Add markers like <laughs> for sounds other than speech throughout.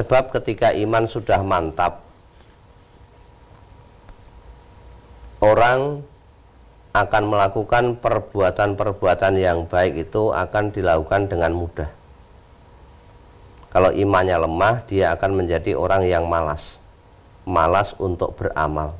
Sebab ketika iman sudah mantap, orang akan melakukan perbuatan-perbuatan yang baik itu akan dilakukan dengan mudah. Kalau imannya lemah, dia akan menjadi orang yang malas, malas untuk beramal.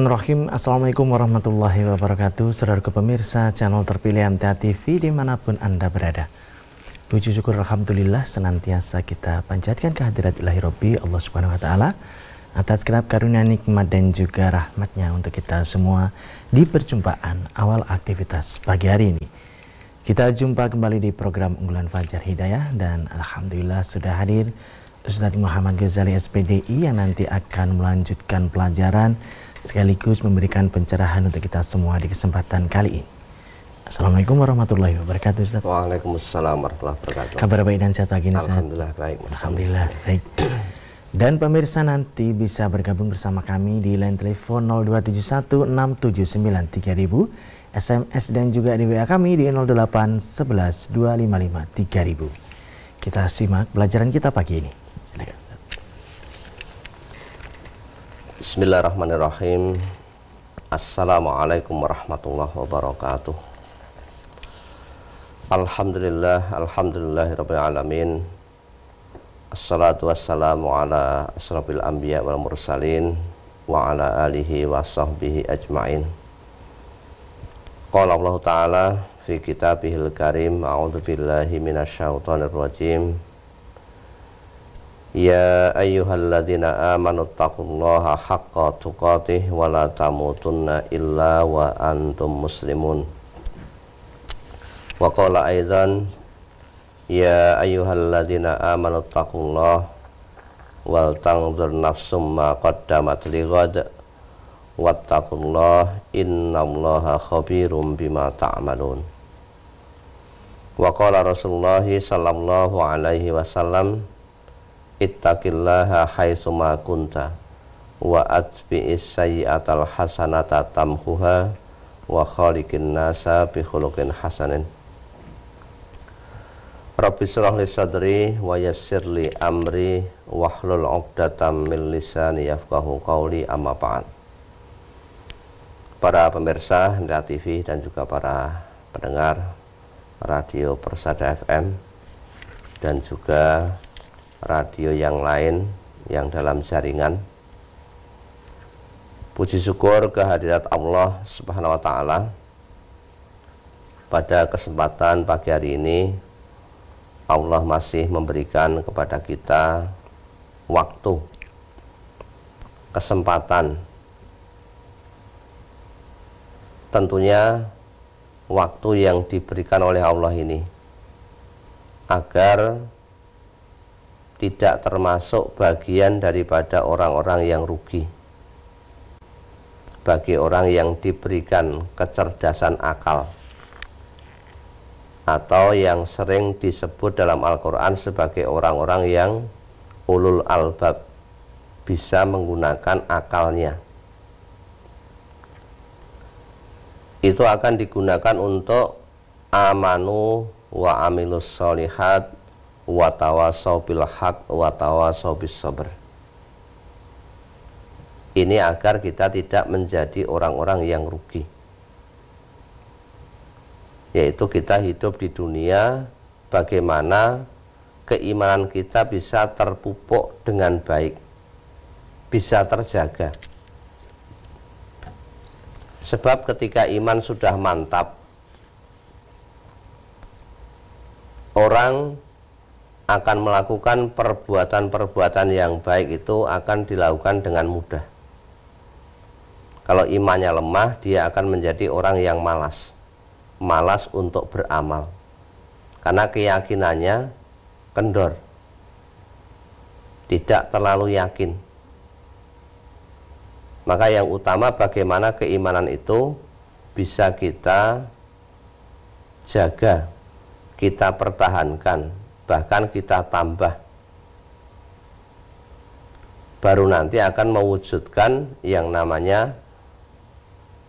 Bismillahirrahmanirrahim. Assalamualaikum warahmatullahi wabarakatuh. Saudara pemirsa channel terpilih MTA TV di mana pun Anda berada. Puji syukur Alhamdulillah senantiasa kita panjatkan kehadirat ilahi Rabbi Allah subhanahu wa ta'ala Atas kerap karunia nikmat dan juga rahmatnya untuk kita semua Di perjumpaan awal aktivitas pagi hari ini. Kita jumpa kembali di program Unggulan Fajar Hidayah Dan Alhamdulillah sudah hadir Ustadz Muhammad Ghazali SPDI yang nanti akan melanjutkan pelajaran sekaligus memberikan pencerahan untuk kita semua di kesempatan kali ini. Assalamualaikum warahmatullahi wabarakatuh Ustaz. Waalaikumsalam warahmatullahi wabarakatuh. Kabar baik dan sehat pagi ini Ustaz. Alhamdulillah baik. Alhamdulillah baik. Dan pemirsa nanti bisa bergabung bersama kami di line telepon 02716793000, SMS dan juga di WA kami di 08112553000. Kita simak pelajaran kita pagi ini. Silakan. Bismillahirrahmanirrahim. Assalamualaikum warahmatullahi wabarakatuh. Alhamdulillah Alhamdulillahirrabbilalamin Assalatu wassalamu ala asrafil anbiya wal mursalin Wa ala alihi wa sahbihi ajma'in. Qala Allah Ta'ala Fi kitabihil karim A'udhu billahi minasyaitonir rajim Ya ayyuhalladzina amanu taqullaha haqqa tuqatih wa la tamutunna illa wa antum muslimun. Wa qala aidan Ya ayyuhalladzina amanu taqullaha wal tanzur nafsum ma qaddamat lighad wattaqullaha innallaha khabirum bima ta'malun. Wa qala Rasulullah sallallahu alaihi wasallam ittaqillaha haitsuma kunta wa atbi'is sayyi'atal hasanata tamhuha wa khaliqin nasa bi khuluqin hasanin. Rabbi syrah li sadri wa yassir li amri wahlul 'uqdatam min lisani yafqahu qawli amma ba'd. Para pemirsa MTA TV dan juga para pendengar Radio Persada FM dan juga radio yang lain yang dalam jaringan. Puji syukur kehadirat Allah Subhanahu wa taala. Pada kesempatan pagi hari ini Allah masih memberikan kepada kita waktu kesempatan tentunya waktu yang diberikan oleh Allah ini agar tidak termasuk bagian daripada orang-orang yang rugi. Bagi orang yang diberikan kecerdasan akal atau yang sering disebut dalam Al-Quran sebagai orang-orang yang ulul albab bisa menggunakan akalnya. Itu akan digunakan untuk amanu wa amilus solihat watawasau bil haq watawasau bis sabr. Ini agar kita tidak menjadi orang-orang yang rugi. Yaitu kita hidup di dunia bagaimana keimanan kita bisa terpupuk dengan baik. Bisa terjaga. Sebab ketika iman sudah mantap, orang akan melakukan perbuatan-perbuatan yang baik itu akan dilakukan dengan mudah. Kalau imannya lemah, dia akan menjadi orang yang malas. Malas untuk beramal. Karena keyakinannya kendor. Tidak terlalu yakin. Maka yang utama bagaimana keimanan itu bisa kita jaga, kita pertahankan bahkan kita tambah baru nanti akan mewujudkan yang namanya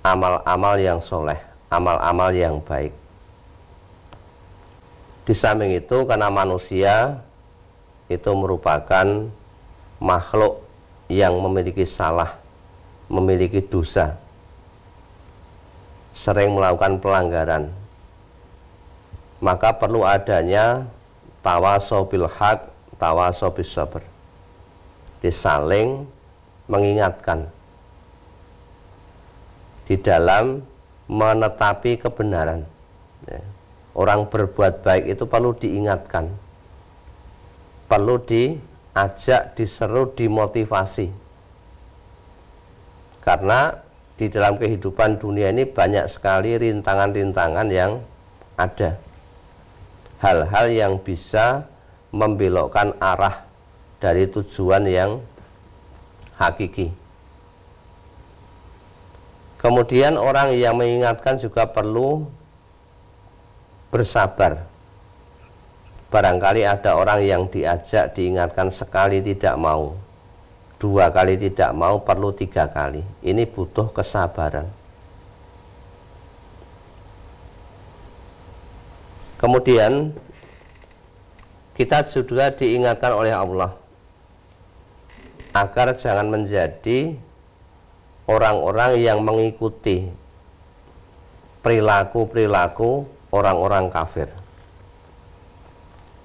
amal-amal yang soleh, amal-amal yang baik. Di samping itu karena manusia itu merupakan makhluk yang memiliki salah, memiliki dosa, sering melakukan pelanggaran. Maka perlu adanya tawasobil hak, tawasobil sabar disaling mengingatkan di dalam menetapi kebenaran. Ya. Orang berbuat baik itu perlu diingatkan, perlu diajak, diseru, dimotivasi. Karena di dalam kehidupan dunia ini banyak sekali rintangan-rintangan yang ada. Hal-hal yang bisa membelokkan arah dari tujuan yang hakiki. Kemudian orang yang mengingatkan juga perlu bersabar. Barangkali ada orang yang diajak diingatkan sekali tidak mau, dua kali tidak mau, perlu tiga kali. Ini butuh kesabaran. Kemudian kita juga diingatkan oleh Allah agar jangan menjadi orang-orang yang mengikuti perilaku-perilaku orang-orang kafir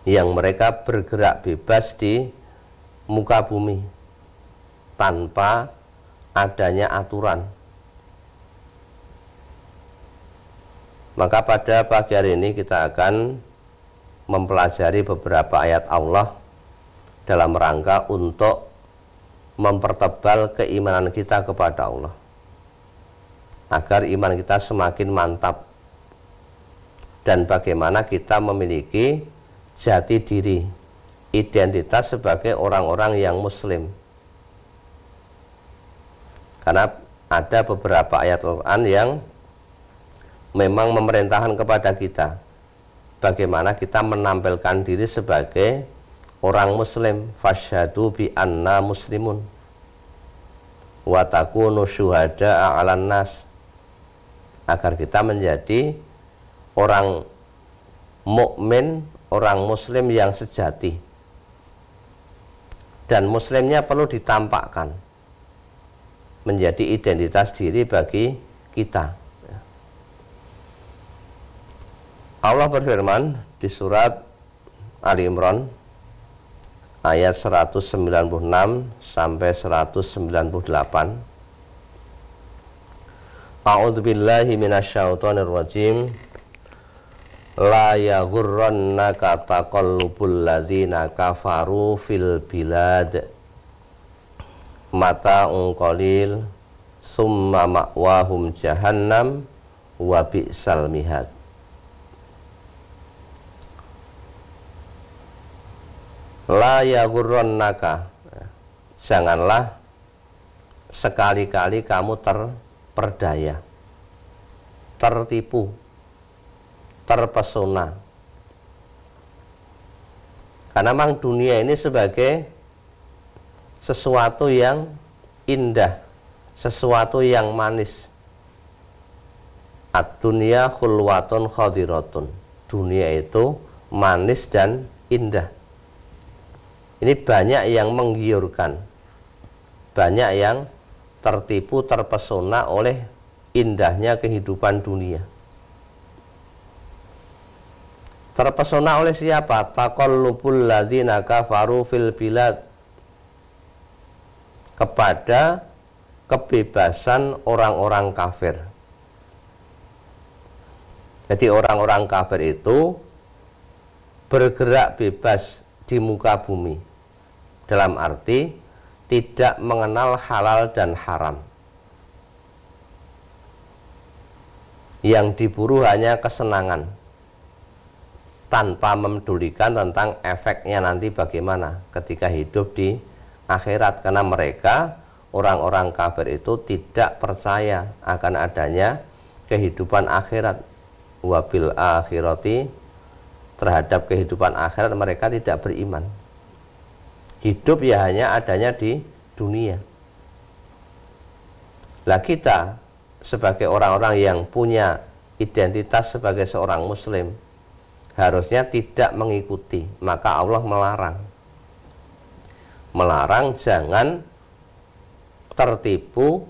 yang mereka bergerak bebas di muka bumi tanpa adanya aturan. Maka pada pagi hari ini kita akan mempelajari beberapa ayat Allah dalam rangka untuk mempertebal keimanan kita kepada Allah. Agar iman kita semakin mantap. Dan bagaimana kita memiliki jati diri identitas sebagai orang-orang yang muslim. Karena ada beberapa ayat Al-Quran yang memang memerintahkan kepada kita bagaimana kita menampilkan diri sebagai orang muslim fasyhadu bi anna muslimun wa takunu syuhada 'alan nas agar kita menjadi orang mukmin, orang muslim yang sejati. Dan muslimnya perlu ditampakkan menjadi identitas diri bagi kita. Allah berfirman di surat Ali Imran ayat 196 sampai 198 A'udzu billahi minasyaitonir rajim. La yaghurrannaka taqallubul ladzina kafaru fil bilad. Mata'un qalil summa ma'wahum jahannam wa bi'sal mihad la naka janganlah sekali-kali kamu terperdaya tertipu terpesona. Karena memang dunia ini sebagai sesuatu yang indah sesuatu yang manis. Ad-dunya khulwatun khadiratun. Dunia itu manis dan indah ini banyak yang menggiurkan. Banyak yang tertipu, terpesona oleh indahnya kehidupan dunia. Terpesona oleh siapa? Taqallubul ladzina kafaru fil bilad. Kepada kebebasan orang-orang kafir. Jadi orang-orang kafir itu bergerak bebas di muka bumi. Dalam arti tidak mengenal halal dan haram. Yang diburu hanya kesenangan tanpa memedulikan tentang efeknya nanti bagaimana ketika hidup di akhirat. Karena mereka orang-orang kafir itu tidak percaya akan adanya kehidupan akhirat. Wabil akhirati terhadap kehidupan akhirat mereka tidak beriman. Hidup ya hanya adanya di dunia. Lah kita sebagai orang-orang yang punya identitas sebagai seorang muslim harusnya tidak mengikuti, maka Allah melarang. Melarang jangan tertipu,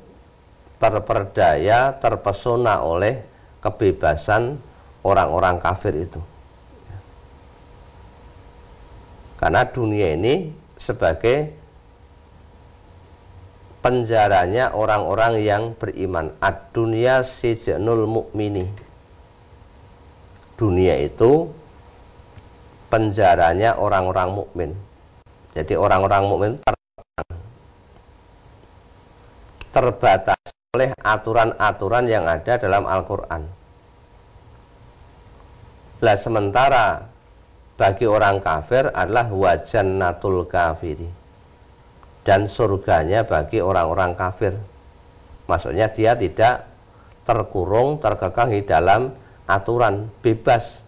terperdaya, terpesona oleh kebebasan orang-orang kafir itu. Karena dunia ini sebagai penjaranya orang-orang yang beriman. Ad-dunya sijnul mukmini dunia itu penjaranya orang-orang mukmin. Jadi orang-orang mukmin terbatas oleh aturan-aturan yang ada dalam Al-Qur'an. Lah sementara bagi orang kafir adalah wajannatul kafiri. Dan surganya bagi orang-orang kafir. Maksudnya dia tidak terkurung, terkekang di dalam aturan. Bebas.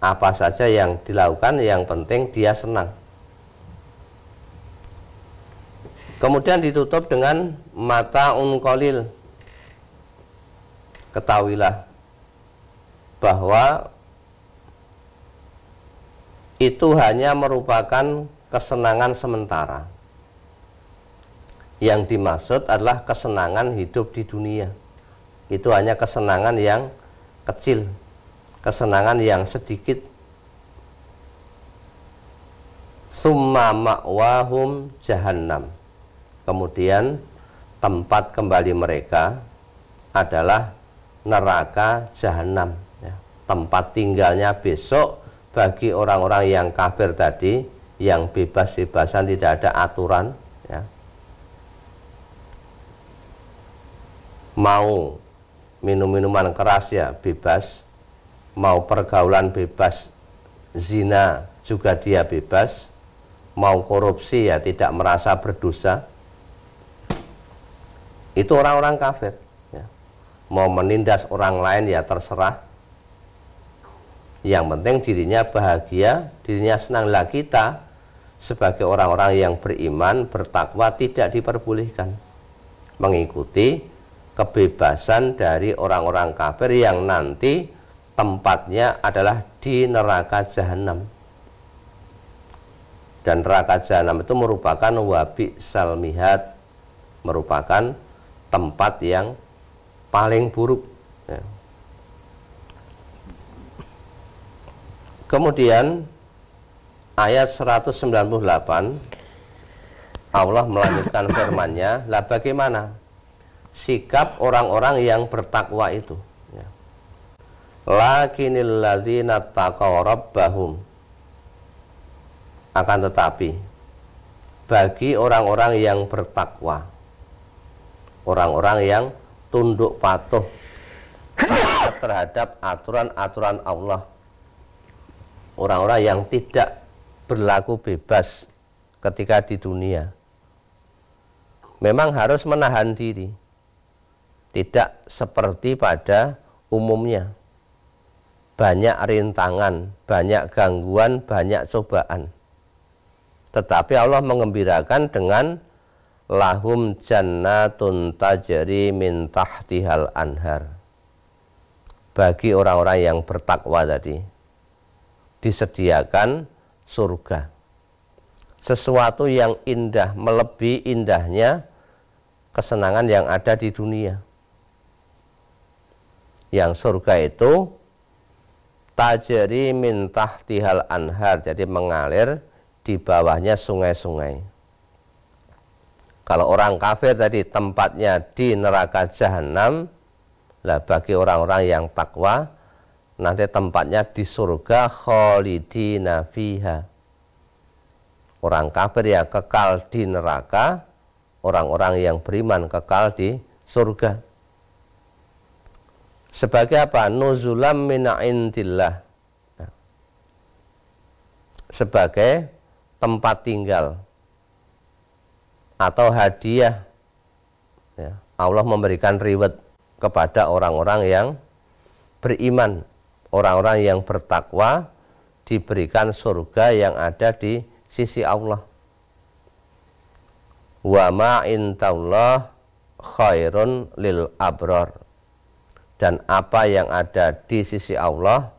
Apa saja yang dilakukan yang penting dia senang. Kemudian ditutup dengan mata unkolil ketahuilah bahwa itu hanya merupakan kesenangan sementara yang dimaksud adalah kesenangan hidup di dunia itu hanya kesenangan yang kecil, kesenangan yang sedikit. Summa ma'wahum jahannam. Kemudian tempat kembali mereka adalah neraka jahanam. Ya. Tempat tinggalnya besok bagi orang-orang yang kafir tadi, yang bebas-bebasan tidak ada aturan. Ya. Mau minum-minuman keras ya bebas, mau pergaulan bebas, zina juga dia bebas, mau korupsi ya tidak merasa berdosa. Itu orang-orang kafir. Ya. Mau menindas orang lain ya terserah. Yang penting dirinya bahagia, dirinya senang. Lah kita sebagai orang-orang yang beriman, bertakwa tidak diperbolehkan mengikuti kebebasan dari orang-orang kafir yang nanti tempatnya adalah di neraka jahanam. Dan neraka jahanam itu merupakan wabi salmihat, merupakan tempat yang paling buruk. Ya. Kemudian ayat 198 Allah melanjutkan <coughs> firman-Nya, "Lah bagaimana sikap orang-orang yang bertakwa itu. Ya. Lakinil lazina taqaw rabbahum. Akan tetapi bagi orang-orang yang bertakwa, orang-orang yang tunduk patuh <coughs> terhadap aturan-aturan Allah, orang-orang yang tidak berlaku bebas ketika di dunia, memang harus menahan diri tidak seperti pada umumnya. Banyak rintangan, banyak gangguan, banyak cobaan. Tetapi Allah mengembirakan dengan lahum jannatun tajri min tahtihal anhar. Bagi orang-orang yang bertakwa tadi disediakan surga. Sesuatu yang indah melebihi indahnya kesenangan yang ada di dunia yang surga itu tajri min tahtihal anhar jadi mengalir di bawahnya sungai-sungai kalau orang kafir tadi tempatnya di neraka jahanam lah bagi orang-orang yang takwa nanti tempatnya di surga khalidina fiha orang kafir ya kekal di neraka orang-orang yang beriman kekal di surga sebagai apa? Nuzulam min indillah. Ya. Sebagai tempat tinggal atau hadiah. Ya. Allah memberikan reward kepada orang-orang yang beriman, orang-orang yang bertakwa diberikan surga yang ada di sisi Allah. wa ma intallah khairun lil abror. Dan apa yang ada di sisi Allah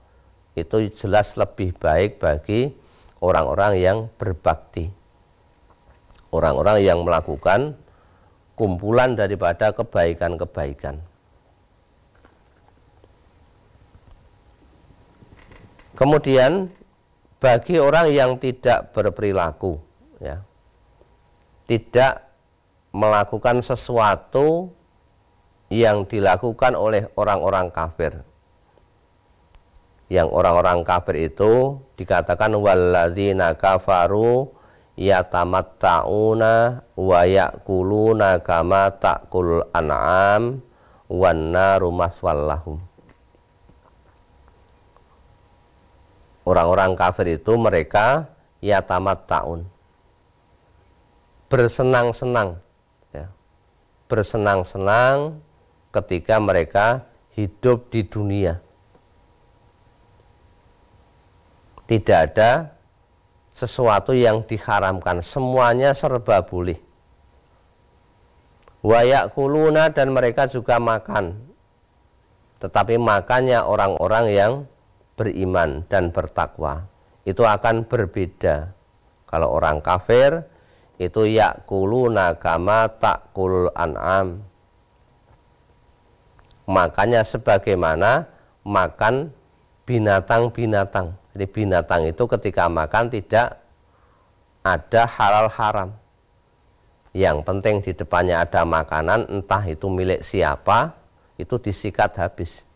itu jelas lebih baik bagi orang-orang yang berbakti. Orang-orang yang melakukan kumpulan daripada kebaikan-kebaikan kemudian bagi orang yang tidak berperilaku ya tidak melakukan sesuatu yang dilakukan oleh orang-orang kafir. Yang orang-orang kafir itu dikatakan walladzina kafaru yatamatta'una wa ya'kuluna kama ta'kul an'am wan naru maswallahum. Orang-orang kafir itu mereka yatamatta'un. Bersenang-senang ya. bersenang-senang ketika mereka hidup di dunia. Tidak ada sesuatu yang diharamkan. Semuanya serba boleh. Wayak kuluna dan mereka juga makan. Tetapi makannya orang-orang yang beriman dan bertakwa itu akan berbeda. Kalau orang kafir itu yakuluna kama takul an'am. Makanya sebagaimana makan binatang-binatang. Jadi binatang itu ketika makan tidak ada halal haram. Yang penting di depannya ada makanan entah itu milik siapa itu disikat habis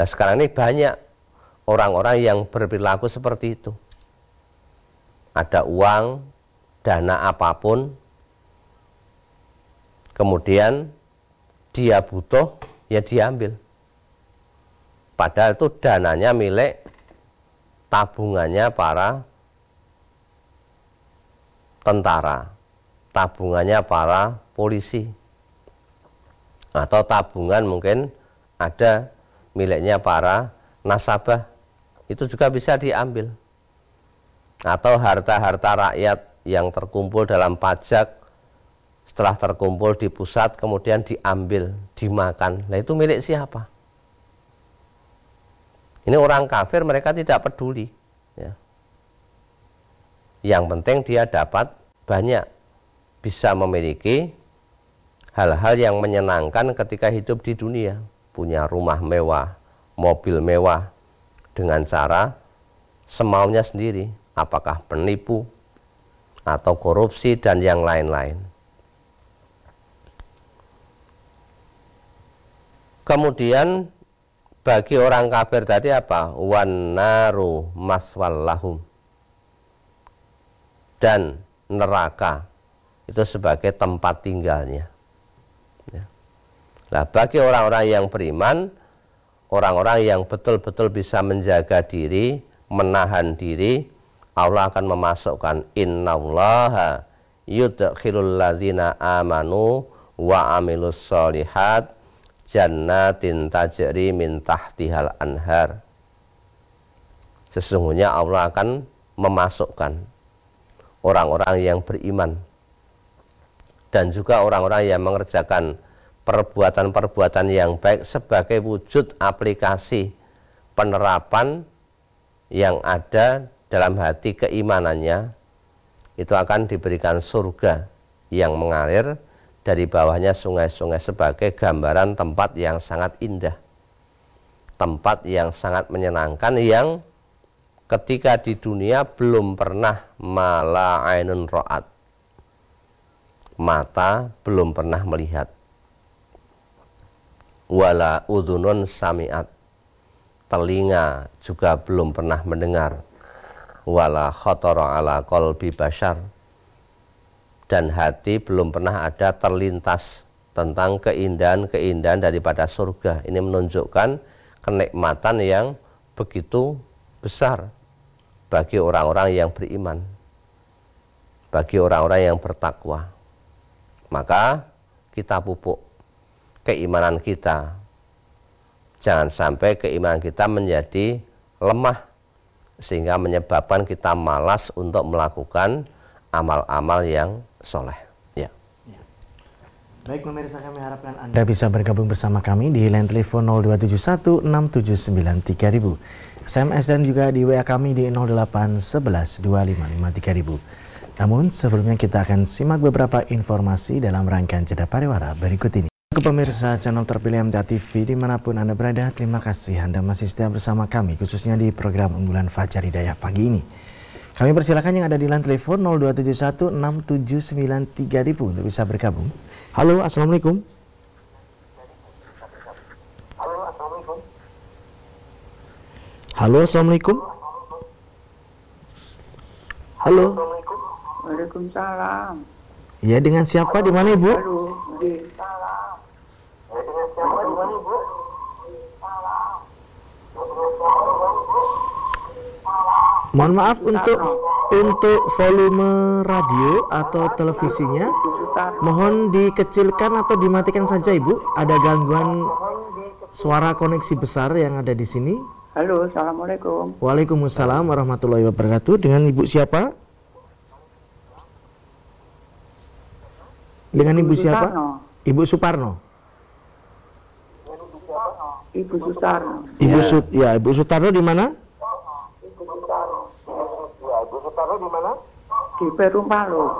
nah sekarang ini banyak orang-orang yang berperilaku seperti itu ada uang, dana apa pun, kemudian dia butuh, ya diambil. Padahal itu dananya milik tabungannya para tentara, tabungannya para polisi, atau tabungan mungkin ada miliknya para nasabah, itu juga bisa diambil atau harta-harta rakyat yang terkumpul dalam pajak setelah terkumpul di pusat kemudian diambil, dimakan. Nah itu milik siapa? Ini orang kafir mereka tidak peduli. Ya. Yang penting dia dapat banyak bisa memiliki hal-hal yang menyenangkan ketika hidup di dunia. Punya rumah mewah, mobil mewah dengan cara semaunya sendiri apakah penipu atau korupsi dan yang lain-lain. Kemudian bagi orang kafir tadi apa? Wan naru maswallahum. Dan neraka itu sebagai tempat tinggalnya. Ya. Nah, bagi orang-orang yang beriman, orang-orang yang betul-betul bisa menjaga diri, menahan diri, Allah akan memasukkan innallaha yudkhilul ladzina amanu wa amilus solihat jannatin tajri min tahtihal anhar. Sesungguhnya Allah akan memasukkan orang-orang yang beriman. Dan juga orang-orang yang mengerjakan perbuatan-perbuatan yang baik sebagai wujud aplikasi penerapan yang ada dalam hati keimanannya itu akan diberikan surga yang mengalir dari bawahnya sungai-sungai sebagai gambaran tempat yang sangat indah tempat yang sangat menyenangkan yang ketika di dunia belum pernah mala ainun ro'at mata belum pernah melihat wala udhunun samiat telinga juga belum pernah mendengar wala khotoro ala kolbi bashar dan hati belum pernah ada terlintas tentang keindahan-keindahan daripada surga. Ini menunjukkan kenikmatan yang begitu besar bagi orang-orang yang beriman, bagi orang-orang yang bertakwa. Maka kita pupuk keimanan kita. Jangan sampai keimanan kita menjadi lemah sehingga menyebabkan kita malas untuk melakukan amal-amal yang soleh. Ya. Baik pemirsa kami harapkan Anda bisa bergabung bersama kami di line telepon 02716793000. SMS dan juga di WA kami di 08112553000. Namun sebelumnya kita akan simak beberapa informasi dalam rangkaian jeda pariwara berikut ini. Ke pemirsa channel terpilih MTA TV di mana pun Anda berada, terima kasih Anda masih setia bersama kami khususnya di program unggulan Fajar Hidayah pagi ini. Kami persilakan yang ada di line telepon 02716793000 untuk bisa bergabung. Halo, Assalamualaikum. Halo, Assalamualaikum. Halo, Assalamualaikum. Halo. Waalaikumsalam. Ya, dengan siapa di mana Ibu? Halo. Mohon maaf untuk untuk volume radio atau televisinya mohon dikecilkan atau dimatikan saja Ibu. Ada gangguan suara koneksi besar yang ada di sini. Halo, Assalamualaikum. Waalaikumsalam warahmatullahi wabarakatuh. Dengan Ibu siapa? Dengan Ibu siapa? Ibu Suparno. Ibu Sutarno. Ibu Sut ya, Ibu Sutarno di mana? Di Perum Palur.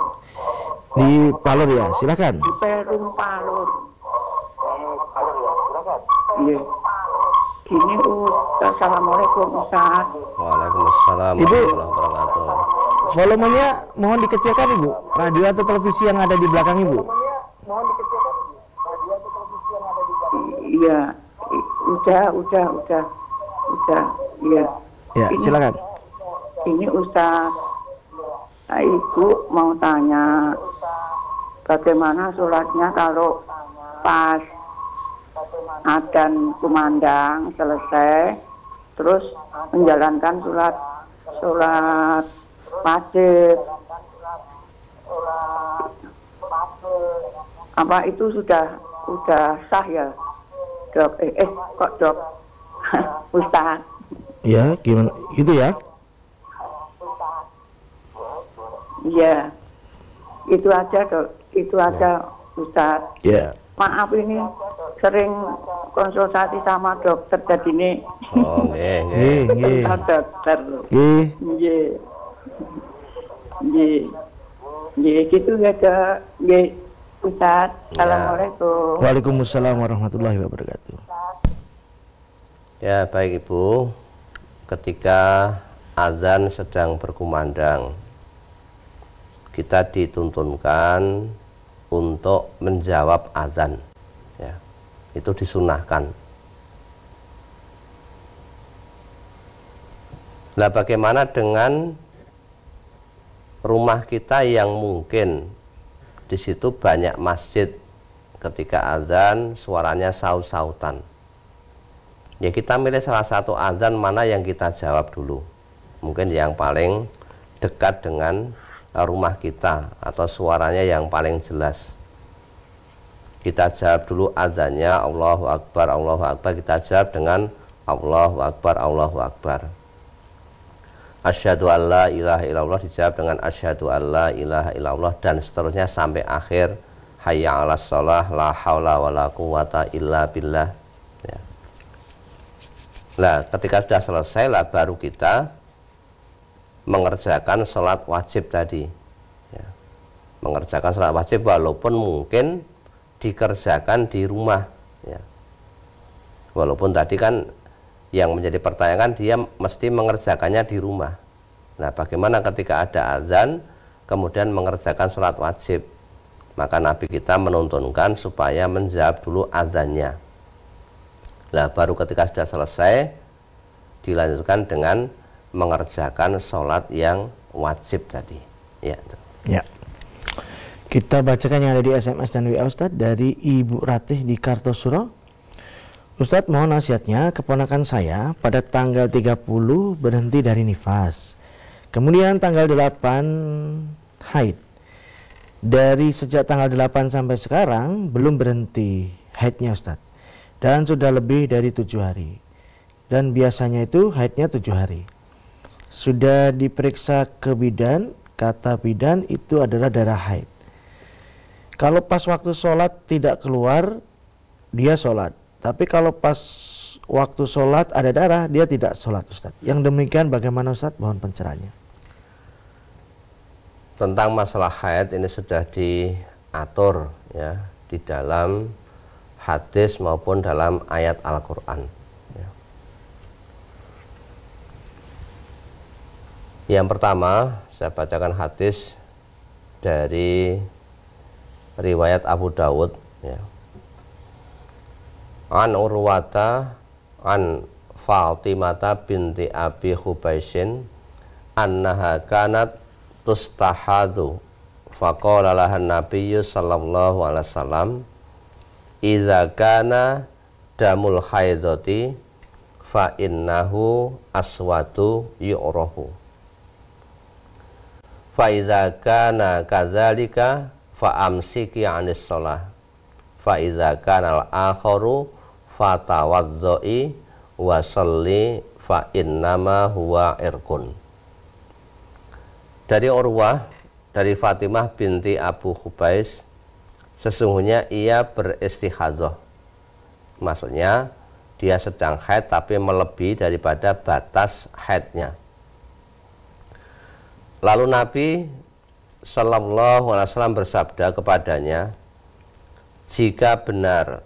Di Palur ya, silakan. Di Perum Palur. Iya. Ini Ustaz. Assalamualaikum Ustaz. Waalaikumsalam Ibu. warahmatullahi wabarakatuh. Volumenya mohon dikecilkan Ibu. Radio atau televisi yang ada di belakang Ibu. Iya. Udah, udah, udah. Udah. Iya. Ya, Ini- silakan. Ini Ustaz. Nah, Ibu mau tanya bagaimana sholatnya kalau pas adan kumandang selesai terus menjalankan sholat sholat wajib apa itu sudah sudah sah ya dok eh, eh kok dok <laughs> Ustaz Ya, gimana? Gitu ya. Iya. Itu aja, Dok. Itu aja, Ustaz. Ya. Maaf ini sering konsultasi sama dokter jadi ini. Oh, nggih, <laughs> nggih. Dokter. Nggih. Iya. Iya. Iya, gitu ya, Dok. Iya. Ustaz, Ya. Assalamualaikum. Waalaikumsalam warahmatullahi wabarakatuh. Ya, baik Ibu. Ketika azan sedang berkumandang, kita dituntunkan untuk menjawab azan. Ya, itu disunahkan. Nah, bagaimana dengan rumah kita yang mungkin di situ banyak masjid. Ketika azan suaranya saut-sautan. Ya kita milih salah satu azan mana yang kita jawab dulu. Mungkin yang paling dekat dengan rumah kita atau suaranya yang paling jelas. Kita jawab dulu azannya Allahu Akbar Allahu Akbar. Kita jawab dengan Allahu Akbar Allahu Akbar Asyhadu an la ilaha illallah dijawab dengan asyhadu an la ilaha illallah dan seterusnya sampai akhir hayya 'alas shalah la haula wala quwata illa billah ya. Nah, ketika sudah selesai lah baru kita mengerjakan sholat wajib tadi. Ya. Mengerjakan sholat wajib walaupun mungkin dikerjakan di rumah. Ya. Walaupun tadi kan yang menjadi pertanyaan dia mesti mengerjakannya di rumah. Nah, bagaimana ketika ada azan kemudian mengerjakan sholat wajib? Maka Nabi kita menuntunkan supaya menjawab dulu azannya. Nah, baru ketika sudah selesai dilanjutkan dengan mengerjakan sholat yang wajib tadi. Ya. Ya. Kita bacakan yang ada di SMS dan WA Ustadz dari Ibu Ratih di Kartosuro. Ustadz mohon nasihatnya keponakan saya pada tanggal 30 berhenti dari nifas. Kemudian tanggal 8 haid. Dari sejak tanggal 8 sampai sekarang belum berhenti haidnya Ustadz. Dan sudah lebih dari tujuh hari. Dan biasanya itu haidnya tujuh hari. Sudah diperiksa ke bidan, kata bidan itu adalah darah haid. Kalau pas waktu sholat tidak keluar, dia sholat. Tapi kalau pas waktu sholat ada darah, dia tidak sholat Ustaz. Yang demikian bagaimana Ustaz? Mohon pencerahannya. Tentang masalah haid ini sudah diatur ya di dalam hadis maupun dalam ayat Al-Quran. Ya. Yang pertama, saya bacakan hadis dari riwayat Abu Dawud. Ya. An Urwata an Fatimata binti Abi Khubaisin annaha kanat tustahadu faqala lahan nabiyyu sallallahu alaihi wasallam Iza kana damul haidoti fa innahu aswatu yu'rafu. Fa iza kana kadzalika fa amsiki 'anis shalah fa iza kana al-akharu fa tawaddoi wa salli fa innama huwa irkun dari Urwah dari Fatimah binti Abu Khubais sesungguhnya ia beristikhadah. Maksudnya dia sedang haid tapi melebihi daripada batas haidnya. Lalu Nabi Sallallahu Alaihi Wasallam bersabda kepadanya, jika benar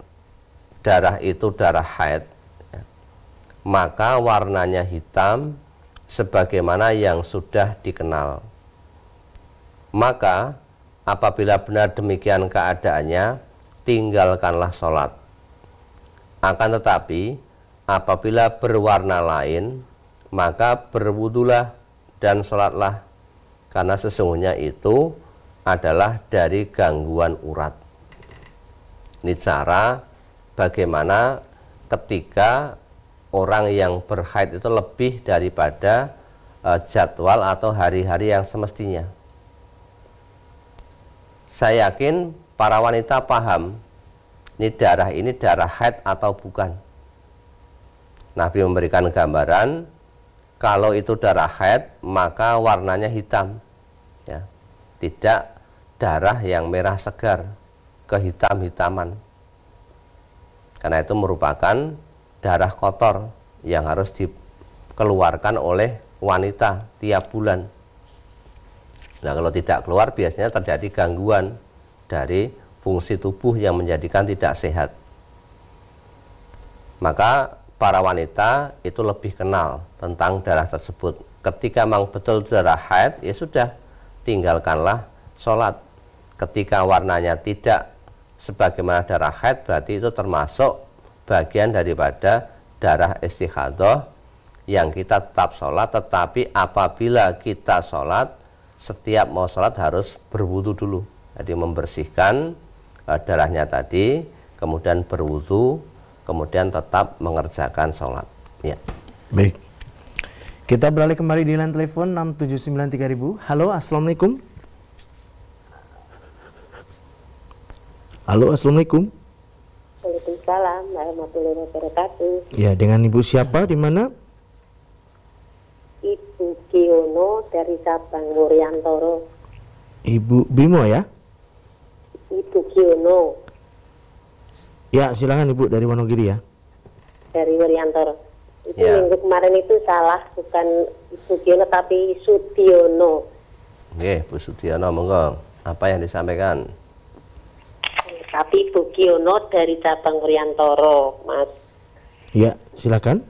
darah itu darah haid, maka warnanya hitam sebagaimana yang sudah dikenal. Maka Apabila benar demikian keadaannya, tinggalkanlah sholat. Akan tetapi, apabila berwarna lain, maka berwudulah dan sholatlah. Karena sesungguhnya itu adalah dari gangguan urat. Ini cara bagaimana ketika orang yang berhaid itu lebih daripada uh, jadwal atau hari-hari yang semestinya saya yakin para wanita paham ini darah ini darah haid atau bukan. Nabi memberikan gambaran kalau itu darah haid maka warnanya hitam ya. Tidak darah yang merah segar kehitam-hitaman. Karena itu merupakan darah kotor yang harus dikeluarkan oleh wanita tiap bulan. Nah, kalau tidak keluar biasanya terjadi gangguan dari fungsi tubuh yang menjadikan tidak sehat. Maka para wanita itu lebih kenal tentang darah tersebut. Ketika memang betul darah haid, ya sudah tinggalkanlah sholat. Ketika warnanya tidak sebagaimana darah haid, berarti itu termasuk bagian daripada darah istihadah yang kita tetap sholat. Tetapi apabila kita sholat setiap mau sholat harus berwudu dulu. Jadi membersihkan uh, darahnya tadi, kemudian berwudu, kemudian tetap mengerjakan sholat. Ya. Baik. Kita beralih kembali di line telepon 6793000. Halo, Assalamualaikum. Halo, Assalamualaikum. Waalaikumsalam warahmatullahi wabarakatuh. Ya, dengan Ibu siapa di mana? Ibu Kiono dari Sabang Wuryantoro. Ibu Bimo ya? Ibu Kiono. Ya, silakan Ibu dari Wonogiri ya. Dari Wuryantoro. Itu ya. minggu kemarin itu salah, bukan Ibu Kiono tapi Sudiono. Oke, Bu Sudiono, monggo. Apa yang disampaikan? Tapi Ibu Kiono dari Cabang Wuryantoro, Mas. Ya, silakan.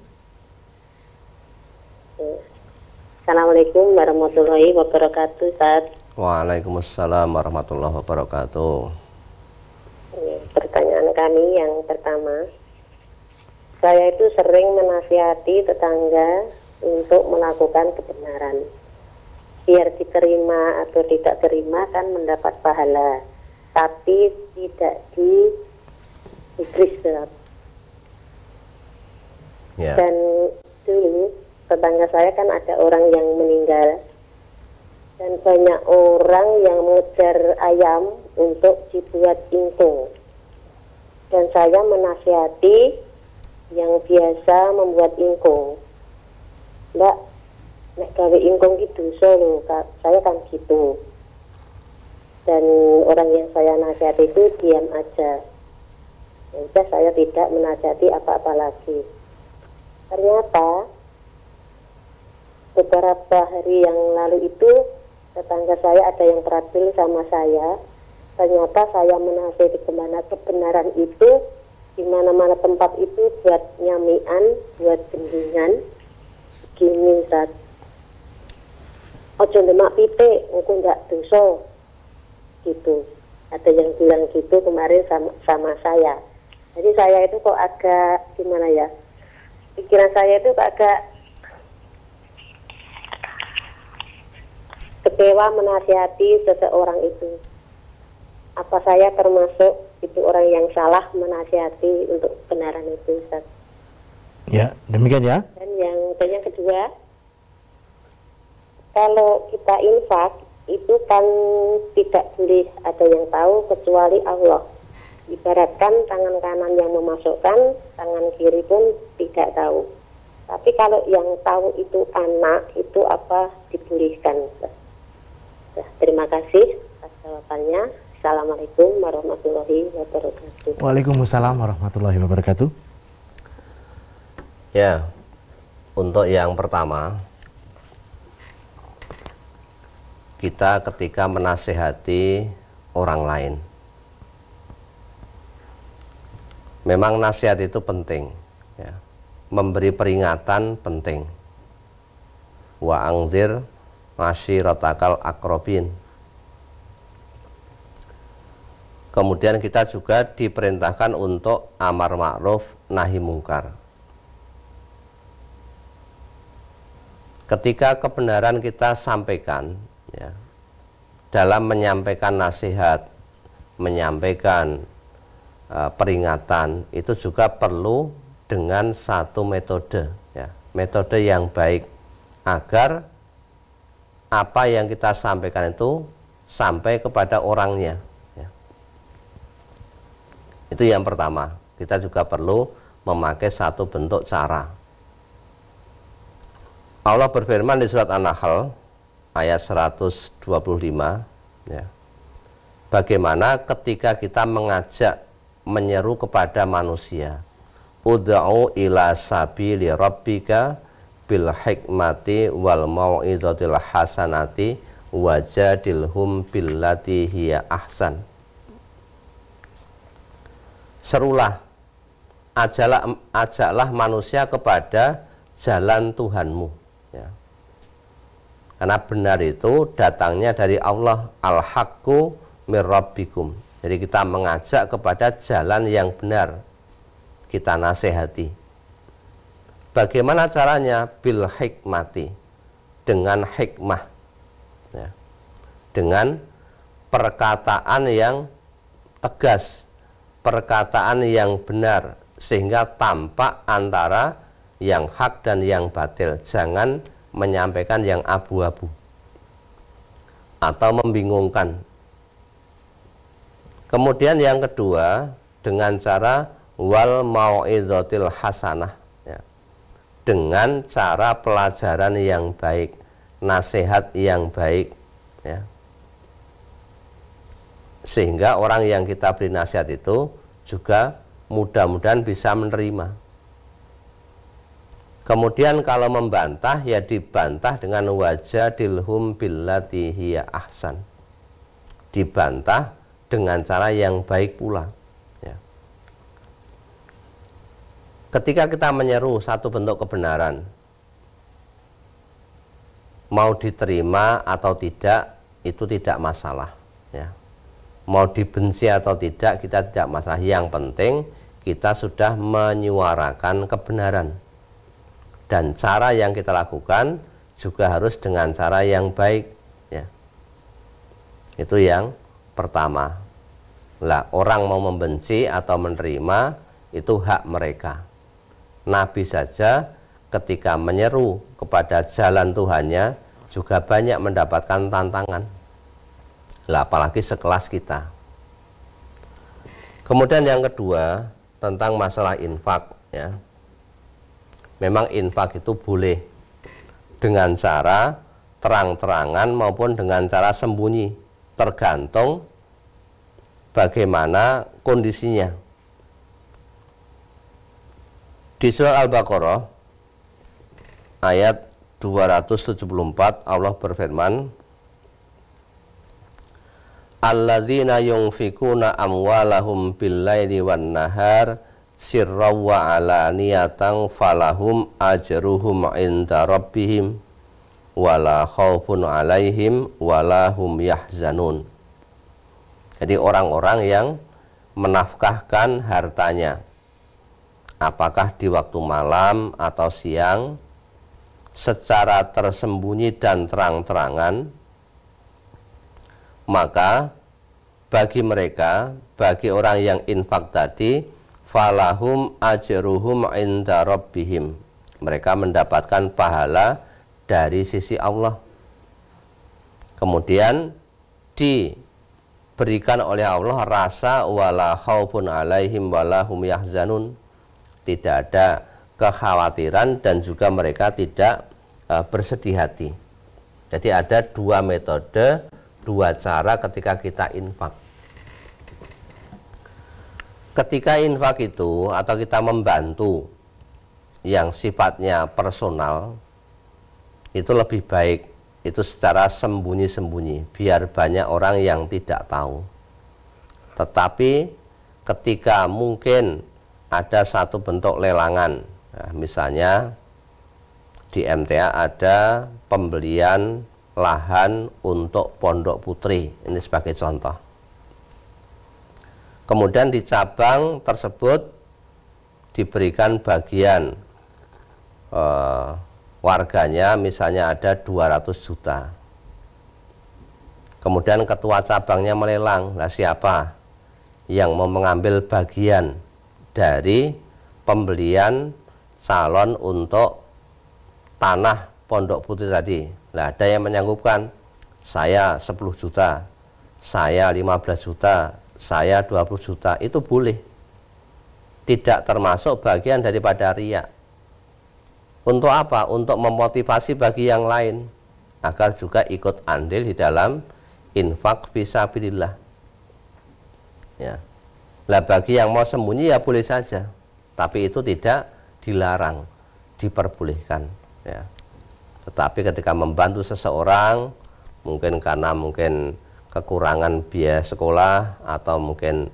Assalamualaikum warahmatullahi wabarakatuh, Ustaz. Waalaikumsalam warahmatullahi wabarakatuh. Pertanyaan kami yang pertama, saya itu sering menasihati tetangga untuk melakukan kebenaran. Biar diterima atau tidak terima kan mendapat pahala, tapi tidak di iblis Ya. Dan dulu tetangga saya kan ada orang yang meninggal. Dan banyak orang yang mengejar ayam untuk dibuat ingkung. Dan saya menasihati yang biasa membuat ingkung. Mbak nek gawe ingkung gitu solo saya kan gitu dan orang yang saya nasihat itu diam aja. Ya saya tidak menasihati apa-apa lagi. Ternyata beberapa hari yang lalu itu tetangga saya ada yang terakhir sama saya. Ternyata saya menasihati ke mana kebenaran itu di mana-mana tempat itu buat nyamian, buat gendingan, gini saat ojo lemak pitik aku nggak dosa gitu ada yang bilang gitu kemarin sama, sama saya jadi saya itu kok agak gimana ya pikiran saya itu agak kecewa menasihati seseorang itu apa saya termasuk itu orang yang salah menasihati untuk kebenaran itu Ustaz? Ya, demikian ya. Dan yang dan yang kedua, kalau kita infak itu kan tidak boleh ada yang tahu kecuali Allah. Ibaratkan tangan kanan yang memasukkan, tangan kiri pun tidak tahu. Tapi kalau yang tahu itu anak, itu apa dibolehkan. Nah, terima kasih atas jawabannya. Assalamualaikum warahmatullahi wabarakatuh. Waalaikumsalam warahmatullahi wabarakatuh. Ya, untuk yang pertama, kita ketika menasehati orang lain. Memang nasihat itu penting, ya. memberi peringatan penting. Wa angzir rotakal akrobin. Kemudian kita juga diperintahkan untuk amar ma'ruf nahi mungkar. Ketika kebenaran kita sampaikan, ya, dalam menyampaikan nasihat, menyampaikan uh, peringatan itu juga perlu dengan satu metode, ya, metode yang baik agar apa yang kita sampaikan itu sampai kepada orangnya. Ya. Itu yang pertama. Kita juga perlu memakai satu bentuk cara. Allah berfirman di surat An-Nahl ayat 125 ya. Bagaimana ketika kita mengajak menyeru kepada manusia Ud'u ila sabili rabbika bil hikmati wal mau'izatil hasanati wajadilhum billati hiya ahsan Serulah ajaklah, ajaklah manusia kepada jalan Tuhanmu ya karena benar itu datangnya dari Allah al-haqqu mirrabbikum. Jadi kita mengajak kepada jalan yang benar. Kita nasihati. Bagaimana caranya? Bil hikmati. Dengan hikmah. Ya. Dengan perkataan yang tegas. Perkataan yang benar. Sehingga tampak antara yang hak dan yang batil. Jangan menyampaikan yang abu-abu atau membingungkan. Kemudian yang kedua dengan cara wal mau'izatil hasanah ya. Dengan cara pelajaran yang baik, nasihat yang baik ya. Sehingga orang yang kita beri nasihat itu juga mudah-mudahan bisa menerima Kemudian kalau membantah ya dibantah dengan wajah dilhum billati ahsan. Dibantah dengan cara yang baik pula. Ya. Ketika kita menyeru satu bentuk kebenaran, mau diterima atau tidak itu tidak masalah. Ya. Mau dibenci atau tidak kita tidak masalah. Yang penting kita sudah menyuarakan kebenaran dan cara yang kita lakukan juga harus dengan cara yang baik ya. Itu yang pertama. Lah, orang mau membenci atau menerima itu hak mereka. Nabi saja ketika menyeru kepada jalan Tuhannya juga banyak mendapatkan tantangan. Lah, apalagi sekelas kita. Kemudian yang kedua tentang masalah infak ya memang infak itu boleh dengan cara terang-terangan maupun dengan cara sembunyi tergantung bagaimana kondisinya. Di surah Al-Baqarah ayat 274 Allah berfirman Alladzina yunfikuna amwalahum bil laili wan nahar sirra wa alaniyatan falahum ajruhum inda rabbihim wala khaufun alaihim wala hum yahzanun. Jadi orang-orang yang menafkahkan hartanya apakah di waktu malam atau siang secara tersembunyi dan terang-terangan maka bagi mereka bagi orang yang infak tadi falahum ajruhum inda rabbihim. Mereka mendapatkan pahala dari sisi Allah. Kemudian diberikan oleh Allah rasa wala khaufun alaihim wala hum yahzanun. Tidak ada kekhawatiran dan juga mereka tidak uh, bersedih hati. Jadi ada dua metode dua cara ketika kita infak ketika infak itu atau kita membantu yang sifatnya personal itu lebih baik. Itu secara sembunyi-sembunyi biar banyak orang yang tidak tahu. Tetapi ketika mungkin ada satu bentuk lelangan nah, misalnya di MTA ada pembelian lahan untuk pondok putri ini sebagai contoh Kemudian di cabang tersebut diberikan bagian eh, warganya misalnya ada 200 juta. Kemudian ketua cabangnya melelang. Nah, siapa yang mau mengambil bagian dari pembelian calon untuk tanah Pondok Putih tadi? Nah, ada yang menyanggupkan saya 10 juta, saya 15 juta, saya 20 juta itu boleh. Tidak termasuk bagian daripada riak untuk apa? untuk memotivasi bagi yang lain. Agar juga ikut andil di dalam infak fisabilillah ya. Lah bagi yang mau sembunyi ya boleh saja. Tapi itu tidak dilarang diperbolehkan ya. Tetapi ketika membantu seseorang mungkin karena mungkin kekurangan biaya sekolah atau mungkin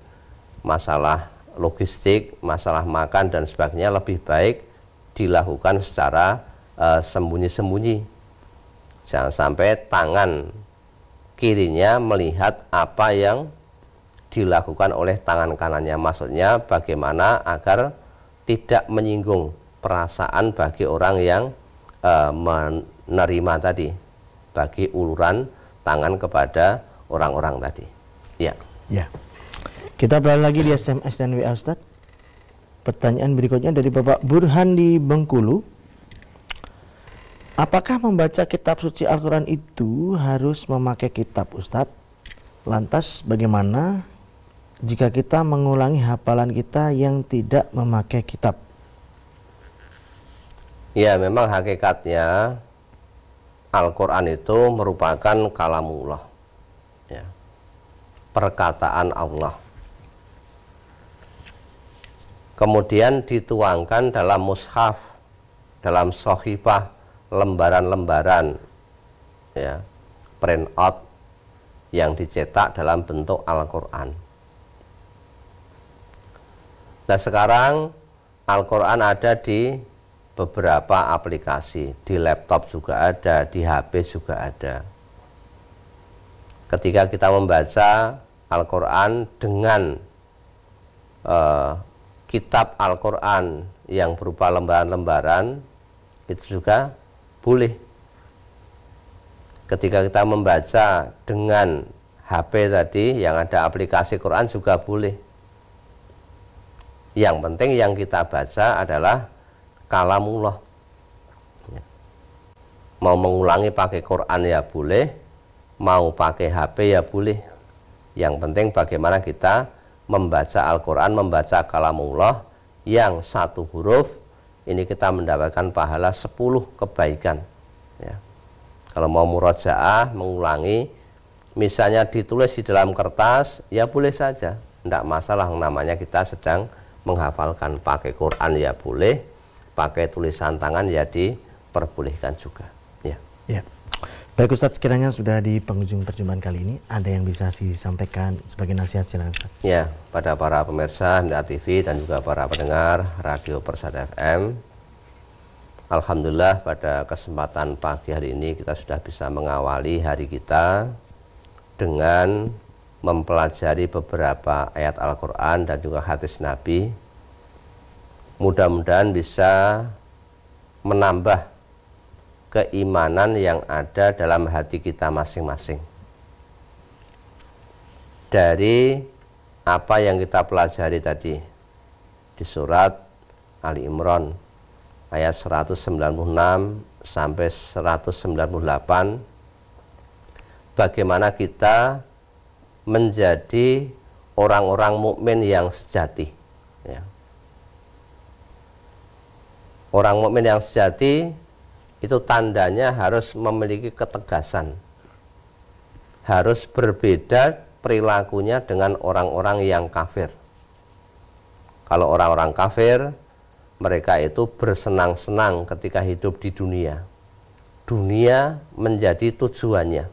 masalah logistik, masalah makan dan sebagainya lebih baik dilakukan secara uh, sembunyi-sembunyi. Jangan sampai tangan kirinya melihat apa yang dilakukan oleh tangan kanannya. Maksudnya bagaimana agar tidak menyinggung perasaan bagi orang yang uh, menerima tadi bagi uluran tangan kepada orang-orang tadi. Ya. Ya. Kita beralih lagi di SMS dan WA Ustaz. Pertanyaan berikutnya dari Bapak Burhan di Bengkulu. Apakah membaca kitab suci Al-Quran itu harus memakai kitab Ustadz? Lantas bagaimana jika kita mengulangi hafalan kita yang tidak memakai kitab? Ya memang hakikatnya Al-Quran itu merupakan kalamullah ya, perkataan Allah. Kemudian dituangkan dalam mushaf dalam sohifah lembaran-lembaran ya print out yang dicetak dalam bentuk Al-Quran. Nah sekarang Al-Quran ada di beberapa aplikasi di laptop juga ada di HP juga ada ketika kita membaca Al-Quran dengan uh, kitab Al-Quran yang berupa lembaran-lembaran itu juga boleh. Ketika kita membaca dengan HP tadi yang ada aplikasi Quran juga boleh. Yang penting yang kita baca adalah kalamullah. Mau mengulangi pakai Quran ya boleh mau pakai HP ya boleh yang penting bagaimana kita membaca Al-Quran membaca kalamullah yang satu huruf ini kita mendapatkan pahala 10 kebaikan Ya. Kalau mau murojaah, mengulangi, misalnya ditulis di dalam kertas, ya boleh saja. Tidak masalah namanya kita sedang menghafalkan. Pakai Quran ya boleh, pakai tulisan tangan ya diperbolehkan juga. Ya. ya. Baik Ustadz, sekiranya sudah di penghujung perjumpaan kali ini, ada yang bisa disampaikan sebagai nasihat silakan Ustadz. Ya, pada para pemirsa MDA TV dan juga para pendengar Radio Persada FM. Alhamdulillah pada kesempatan pagi hari ini kita sudah bisa mengawali hari kita dengan mempelajari beberapa ayat Al-Quran dan juga hadis Nabi. Mudah-mudahan bisa menambah keimanan yang ada dalam hati kita masing-masing. Dari apa yang kita pelajari tadi di surat Ali Imran ayat 196 sampai 198 bagaimana kita menjadi orang-orang mukmin yang sejati ya. Orang mukmin yang sejati itu tandanya harus memiliki ketegasan. Harus berbeda perilakunya dengan orang-orang yang kafir. Kalau orang-orang kafir, mereka itu bersenang-senang ketika hidup di dunia. Dunia menjadi tujuannya.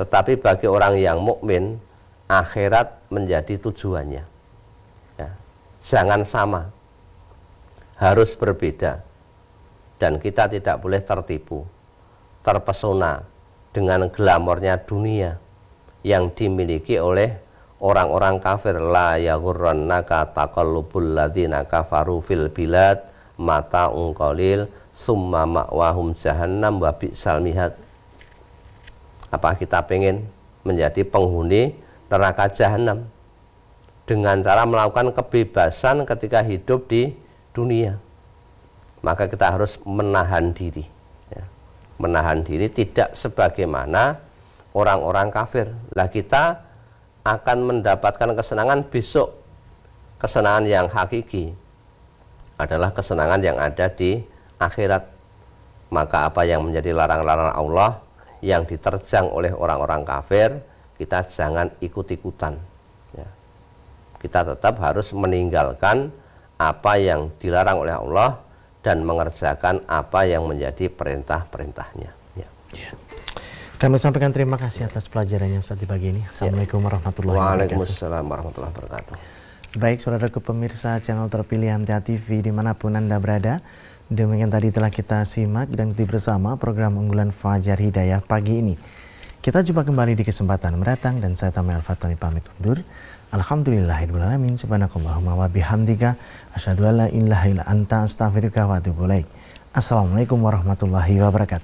Tetapi bagi orang yang mukmin, akhirat menjadi tujuannya. Ya. Jangan sama. Harus berbeda dan kita tidak boleh tertipu, terpesona dengan glamornya dunia yang dimiliki oleh orang-orang kafir. La yaghurrannaka taqallubul ladzina kafaru fil bilad mata ungkolil summa ma'wahum jahannam wa bi'sal mihad. Apa kita pengen menjadi penghuni neraka jahanam dengan cara melakukan kebebasan ketika hidup di dunia maka kita harus menahan diri ya. menahan diri tidak sebagaimana orang-orang kafir lah kita akan mendapatkan kesenangan besok kesenangan yang hakiki adalah kesenangan yang ada di akhirat maka apa yang menjadi larang-larang Allah yang diterjang oleh orang-orang kafir kita jangan ikut-ikutan ya. kita tetap harus meninggalkan apa yang dilarang oleh Allah dan mengerjakan apa yang menjadi perintah-perintahnya. Ya. ya. Kami sampaikan terima kasih atas pelajarannya Ustaz di pagi ini. Assalamualaikum warahmatullahi wabarakatuh. Waalaikumsalam warahmatullahi wabarakatuh. Baik, saudara ke pemirsa channel terpilih MTA TV di mana pun Anda berada. Demikian tadi telah kita simak dan ikuti bersama program unggulan Fajar Hidayah pagi ini. Kita jumpa kembali di kesempatan mendatang dan saya Tamai Al-Fatoni pamit undur. Alhamdulillahirrahmanirrahim. Subhanakallahumma wa bihamdika. Asyadu an la ilaha illa anta astaghfiruka wa atubu Assalamualaikum warahmatullahi wabarakatuh.